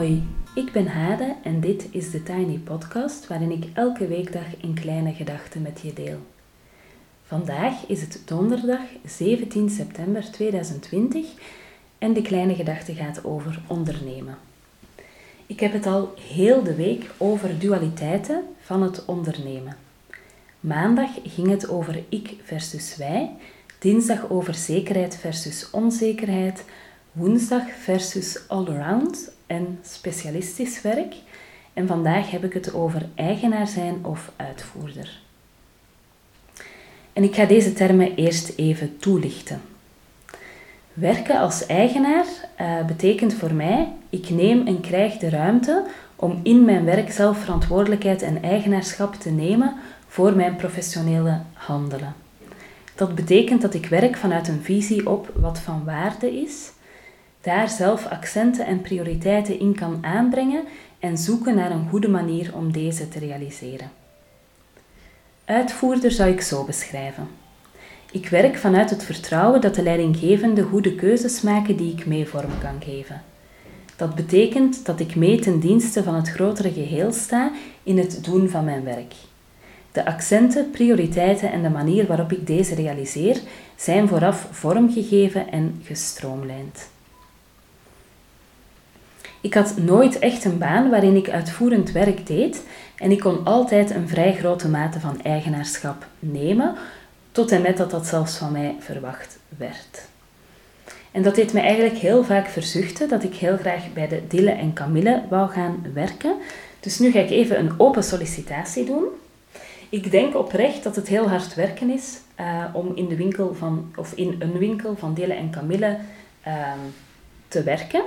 Hoi, ik ben Hade en dit is de Tiny Podcast waarin ik elke weekdag een kleine gedachte met je deel. Vandaag is het donderdag 17 september 2020 en de kleine gedachte gaat over ondernemen. Ik heb het al heel de week over dualiteiten van het ondernemen. Maandag ging het over ik versus wij, dinsdag over zekerheid versus onzekerheid, woensdag versus allround en specialistisch werk. En vandaag heb ik het over eigenaar zijn of uitvoerder. En ik ga deze termen eerst even toelichten. Werken als eigenaar uh, betekent voor mij, ik neem en krijg de ruimte om in mijn werk zelf verantwoordelijkheid en eigenaarschap te nemen voor mijn professionele handelen. Dat betekent dat ik werk vanuit een visie op wat van waarde is daar zelf accenten en prioriteiten in kan aanbrengen en zoeken naar een goede manier om deze te realiseren. Uitvoerder zou ik zo beschrijven. Ik werk vanuit het vertrouwen dat de leidinggevende goede keuzes maken die ik mee vorm kan geven. Dat betekent dat ik mee ten dienste van het grotere geheel sta in het doen van mijn werk. De accenten, prioriteiten en de manier waarop ik deze realiseer zijn vooraf vormgegeven en gestroomlijnd. Ik had nooit echt een baan waarin ik uitvoerend werk deed en ik kon altijd een vrij grote mate van eigenaarschap nemen, tot en met dat dat zelfs van mij verwacht werd. En dat deed me eigenlijk heel vaak verzuchten dat ik heel graag bij de Dille en Camille wou gaan werken. Dus nu ga ik even een open sollicitatie doen. Ik denk oprecht dat het heel hard werken is uh, om in de winkel van, of in een winkel van Dille en Camille uh, te werken.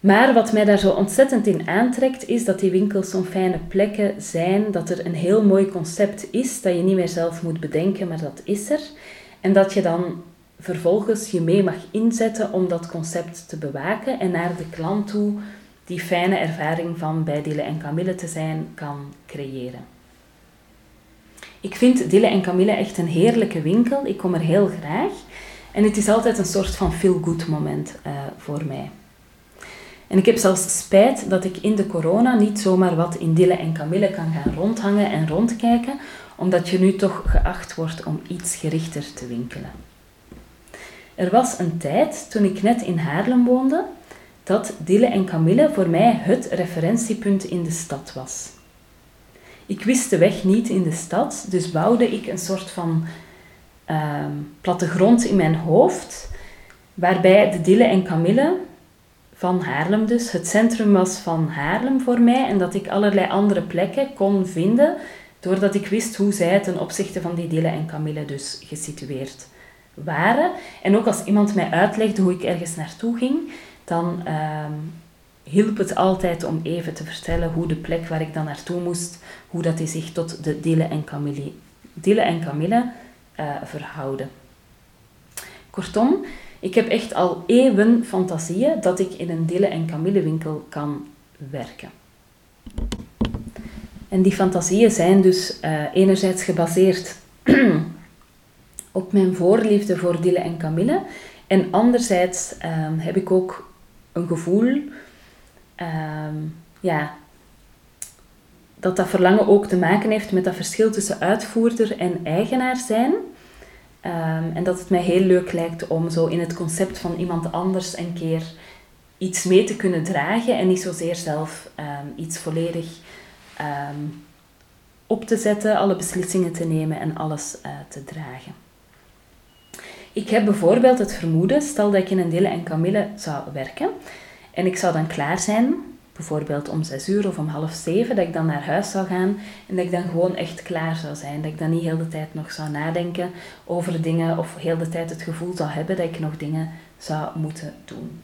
Maar wat mij daar zo ontzettend in aantrekt, is dat die winkels zo'n fijne plekken zijn, dat er een heel mooi concept is, dat je niet meer zelf moet bedenken, maar dat is er. En dat je dan vervolgens je mee mag inzetten om dat concept te bewaken en naar de klant toe die fijne ervaring van bij Dille en Camille te zijn kan creëren. Ik vind Dille en Camille echt een heerlijke winkel. Ik kom er heel graag. En het is altijd een soort van feel-good moment uh, voor mij. En ik heb zelfs spijt dat ik in de corona niet zomaar wat in Dille en Camille kan gaan rondhangen en rondkijken, omdat je nu toch geacht wordt om iets gerichter te winkelen. Er was een tijd, toen ik net in Haarlem woonde, dat Dille en Camille voor mij het referentiepunt in de stad was. Ik wist de weg niet in de stad, dus bouwde ik een soort van uh, plattegrond in mijn hoofd, waarbij de Dille en Camille van Haarlem dus. Het centrum was van Haarlem voor mij en dat ik allerlei andere plekken kon vinden doordat ik wist hoe zij ten opzichte van die Dille en Camille dus gesitueerd waren. En ook als iemand mij uitlegde hoe ik ergens naartoe ging, dan uh, hielp het altijd om even te vertellen hoe de plek waar ik dan naartoe moest, hoe dat die zich tot de Dille en Camille, Dille en Camille uh, verhouden. Kortom, ik heb echt al eeuwen fantasieën dat ik in een Dille- en Camille-winkel kan werken. En die fantasieën zijn dus uh, enerzijds gebaseerd op mijn voorliefde voor Dille en Camille. En anderzijds um, heb ik ook een gevoel um, ja, dat dat verlangen ook te maken heeft met dat verschil tussen uitvoerder en eigenaar zijn. Ehm, en dat het mij heel leuk lijkt om zo in het concept van iemand anders een keer iets mee te kunnen dragen en niet zozeer zelf ehm, iets volledig ehm, op te zetten, alle beslissingen te nemen en alles uh, te dragen. Ik heb bijvoorbeeld het vermoeden, stel dat ik in een Dille en Camille zou werken en ik zou dan klaar zijn bijvoorbeeld om zes uur of om half zeven, dat ik dan naar huis zou gaan en dat ik dan gewoon echt klaar zou zijn. Dat ik dan niet heel de tijd nog zou nadenken over dingen of heel de tijd het gevoel zou hebben dat ik nog dingen zou moeten doen.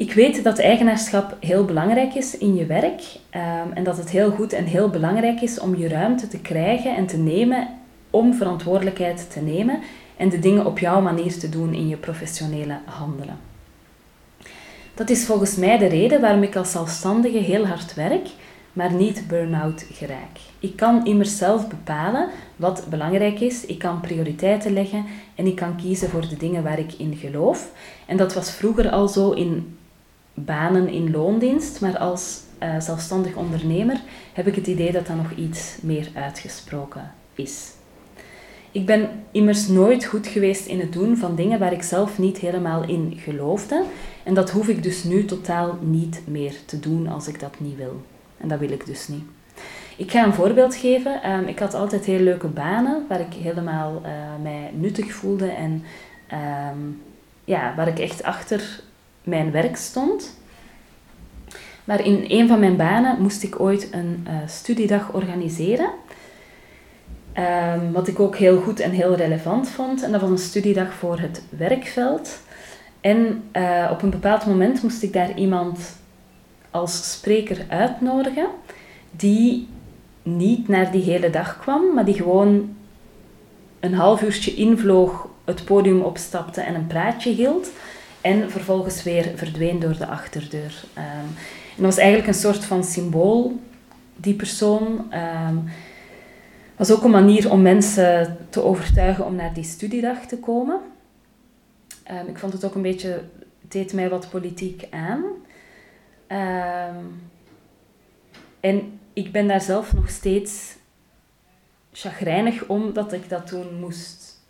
Ik weet dat eigenaarschap heel belangrijk is in je werk um, en dat het heel goed en heel belangrijk is om je ruimte te krijgen en te nemen om verantwoordelijkheid te nemen en de dingen op jouw manier te doen in je professionele handelen. Dat is volgens mij de reden waarom ik als zelfstandige heel hard werk, maar niet burn-out geraak. Ik kan immers zelf bepalen wat belangrijk is, ik kan prioriteiten leggen en ik kan kiezen voor de dingen waar ik in geloof. En dat was vroeger al zo in banen in loondienst, maar als uh, zelfstandig ondernemer heb ik het idee dat dat nog iets meer uitgesproken is. Ik ben immers nooit goed geweest in het doen van dingen waar ik zelf niet helemaal in geloofde. En dat hoef ik dus nu totaal niet meer te doen als ik dat niet wil. En dat wil ik dus niet. Ik ga een voorbeeld geven. Ehm, ik had altijd heel leuke banen waar ik helemaal uh, mij nuttig voelde en ehm, ja, waar ik echt achter mijn werk stond. Maar in een van mijn banen moest ik ooit een uh, studiedag organiseren. Um, wat ik ook heel goed en heel relevant vond. En dat was een studiedag voor het werkveld. En uh, op een bepaald moment moest ik daar iemand als spreker uitnodigen die niet naar die hele dag kwam, maar die gewoon een half uurtje invloog, het podium opstapte en een praatje hield. En vervolgens weer verdween door de achterdeur. Um, en dat was eigenlijk een soort van symbool, die persoon. Um, was ook een manier om mensen te overtuigen om naar die studiedag te komen. Um, ik vond het ook een beetje, deed mij wat politiek aan. en ik ben daar zelf nog steeds chagrijnig om dat ik dat toen moest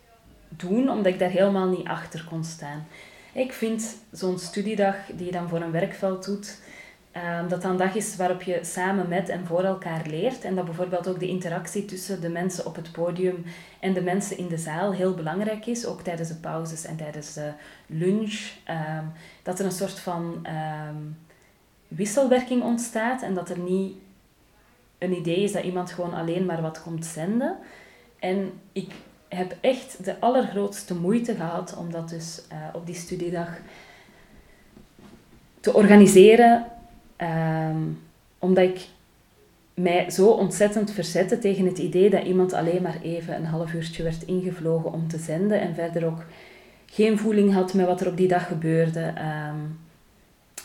doen, omdat ik daar helemaal niet achter kon staan. Ik vind zo'n studiedag die je dan voor een werkveld doet, um, dat dan een dag is waarop je samen met en voor elkaar leert. En dat bijvoorbeeld ook de interactie tussen de mensen op het podium en de mensen in de zaal heel belangrijk is, ook tijdens de pauzes en tijdens de lunch. Um, dat er een soort van um, wisselwerking ontstaat en dat er niet een idee is dat iemand gewoon alleen maar wat komt zenden. En ik heb echt de allergrootste moeite gehad om dat dus uh, op die studiedag te organiseren. Um, omdat ik mij zo ontzettend verzette tegen het idee dat iemand alleen maar even een half uurtje werd ingevlogen om te zenden en verder ook geen voeling had met wat er op die dag gebeurde. Um,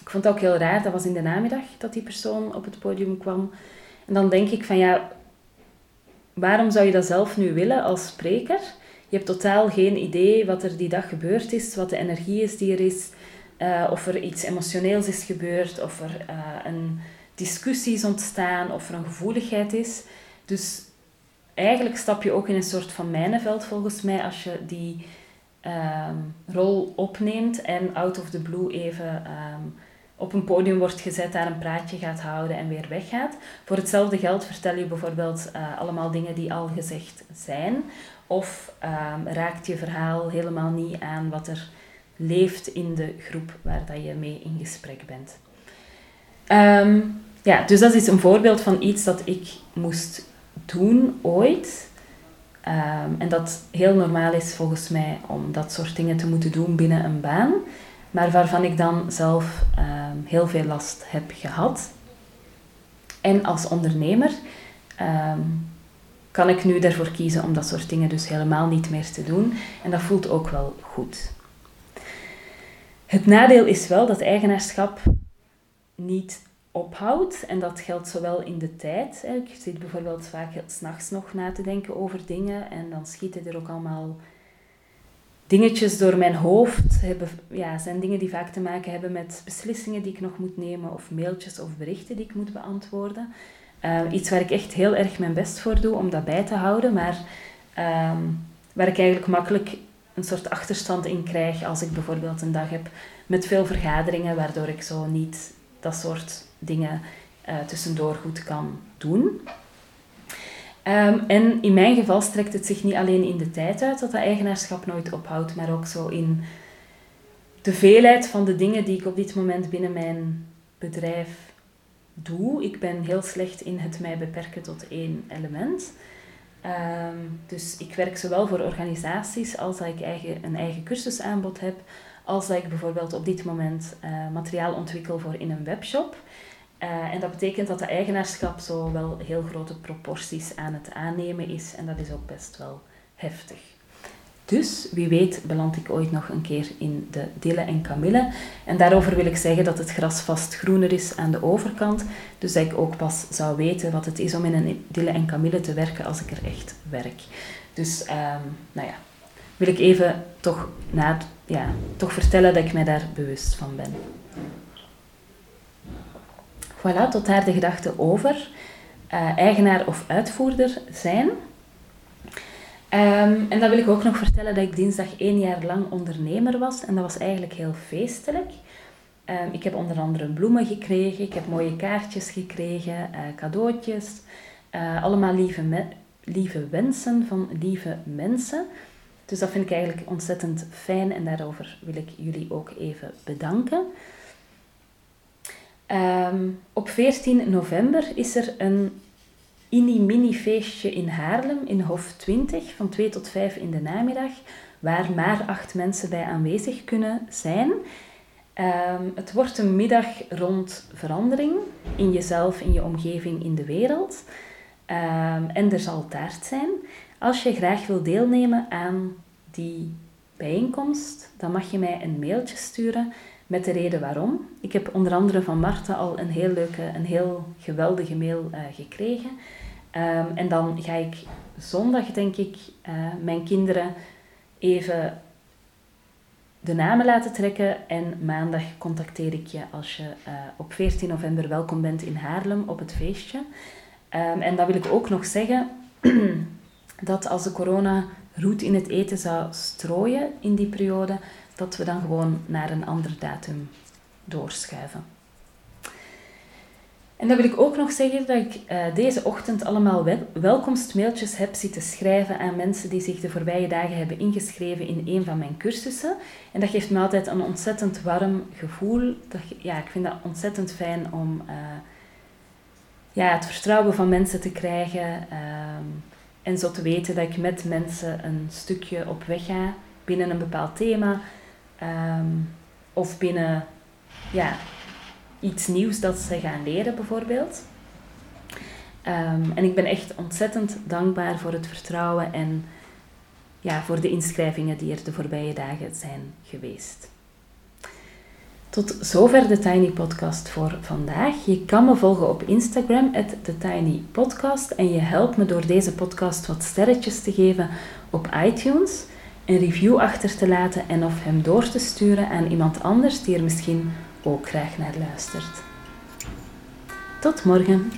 ik vond het ook heel raar, dat was in de namiddag dat die persoon op het podium kwam. En dan denk ik van ja, waarom zou je dat zelf nu willen als spreker? Je hebt totaal geen idee wat er die dag gebeurd is, wat de energie is die er is, uh, of er iets emotioneels is gebeurd, of er uh, een discussie is ontstaan, of er een gevoeligheid is. Dus eigenlijk stap je ook in een soort van mijnenveld volgens mij als je die um, rol opneemt en out of the blue even um, op een podium wordt gezet, daar een praatje gaat houden en weer weggaat. Voor hetzelfde geld vertel je bijvoorbeeld uh, allemaal dingen die al gezegd zijn. Of um, raakt je verhaal helemaal niet aan wat er leeft in de groep waar dat je mee in gesprek bent. Um, ja, dus dat is een voorbeeld van iets dat ik moest doen ooit. Um, en dat heel normaal is volgens mij om dat soort dingen te moeten doen binnen een baan maar waarvan ik dan zelf um, heel veel last heb gehad. En als ondernemer kan ik nu ervoor kiezen om dat soort dingen dus helemaal niet meer te doen. En dat voelt ook wel goed. Het nadeel is wel dat eigenaarschap niet ophoudt. En dat geldt zowel in de tijd. Ik zit bijvoorbeeld vaak s'nachts nog na te denken over dingen. En dan schieten er ook allemaal dingetjes door mijn hoofd hebben, ja, zijn dingen die vaak te maken hebben met beslissingen die ik nog moet nemen of mailtjes of berichten die ik moet beantwoorden. Uh, iets waar ik echt heel erg mijn best voor doe om dat bij te houden, maar um, waar ik eigenlijk makkelijk een soort achterstand in krijg als ik bijvoorbeeld een dag heb met veel vergaderingen, waardoor ik zo niet dat soort dingen uh, tussendoor goed kan doen. Um, en in mijn geval strekt het zich niet alleen in de tijd uit dat dat eigenaarschap nooit ophoudt, maar ook zo in de veelheid van de dingen die ik op dit moment binnen mijn bedrijf doe. Ik ben heel slecht in het mij beperken tot één element. Um, dus ik werk zowel voor organisaties als dat ik eigen, een eigen cursusaanbod heb, als dat ik bijvoorbeeld op dit moment uh, materiaal ontwikkel voor in een webshop. Uh, en dat betekent dat de eigenaarschap zo wel heel grote proporties aan het aannemen is. En dat is ook best wel heftig. Dus wie weet beland ik ooit nog een keer in de dille en kamille. En daarover wil ik zeggen dat het gras vast groener is aan de overkant. Dus dat ik ook pas zou weten wat het is om in een dille en kamille te werken als ik er echt werk. Dus um, nou ja, wil ik even toch, na, ja, toch vertellen dat ik mij daar bewust van ben. Voilà, tot daar de gedachte over uh, eigenaar of uitvoerder zijn. Um, en dan wil ik ook nog vertellen dat ik dinsdag één jaar lang ondernemer was. En dat was eigenlijk heel feestelijk. Um, ik heb onder andere bloemen gekregen, ik heb mooie kaartjes gekregen, uh, cadeautjes. Uh, allemaal lieve, lieve wensen van lieve mensen. Dus dat vind ik eigenlijk ontzettend fijn en daarover wil ik jullie ook even bedanken. Um, op 14 november is er een mini-mini feestje in Haarlem in Hof 20 van 2 tot 5 in de namiddag, waar maar acht mensen bij aanwezig kunnen zijn. Um, het wordt een middag rond verandering in jezelf, in je omgeving, in de wereld. Um, en er zal taart zijn. Als je graag wil deelnemen aan die bijeenkomst, dan mag je mij een mailtje sturen met de reden waarom. Ik heb onder andere van Marta al een heel leuke, een heel geweldige mail uh, gekregen. Um, en dan ga ik zondag, denk ik, uh, mijn kinderen even de namen laten trekken. En maandag contacteer ik je als je uh, op 14 november welkom bent in Haarlem op het feestje. Um, en dan wil ik ook nog zeggen dat als de corona roet in het eten zou strooien in die periode, dat we dan gewoon naar een ander datum doorschuiven. En dan wil ik ook nog zeggen dat ik uh, deze ochtend allemaal wel welkomstmailtjes heb zitten schrijven aan mensen die zich de voorbije dagen hebben ingeschreven in een van mijn cursussen. En dat geeft me altijd een ontzettend warm gevoel. Dat, ja, ik vind dat ontzettend fijn om uh, ja, het vertrouwen van mensen te krijgen. Uh, en zo te weten dat ik met mensen een stukje op weg ga binnen een bepaald thema. Um, of binnen ja, iets nieuws dat ze gaan leren, bijvoorbeeld. Um, en ik ben echt ontzettend dankbaar voor het vertrouwen en ja, voor de inschrijvingen die er de voorbije dagen zijn geweest. Tot zover de Tiny Podcast voor vandaag. Je kan me volgen op Instagram, TheTinyPodcast. En je helpt me door deze podcast wat sterretjes te geven op iTunes, een review achter te laten en of hem door te sturen aan iemand anders die er misschien ook graag naar luistert. Tot morgen.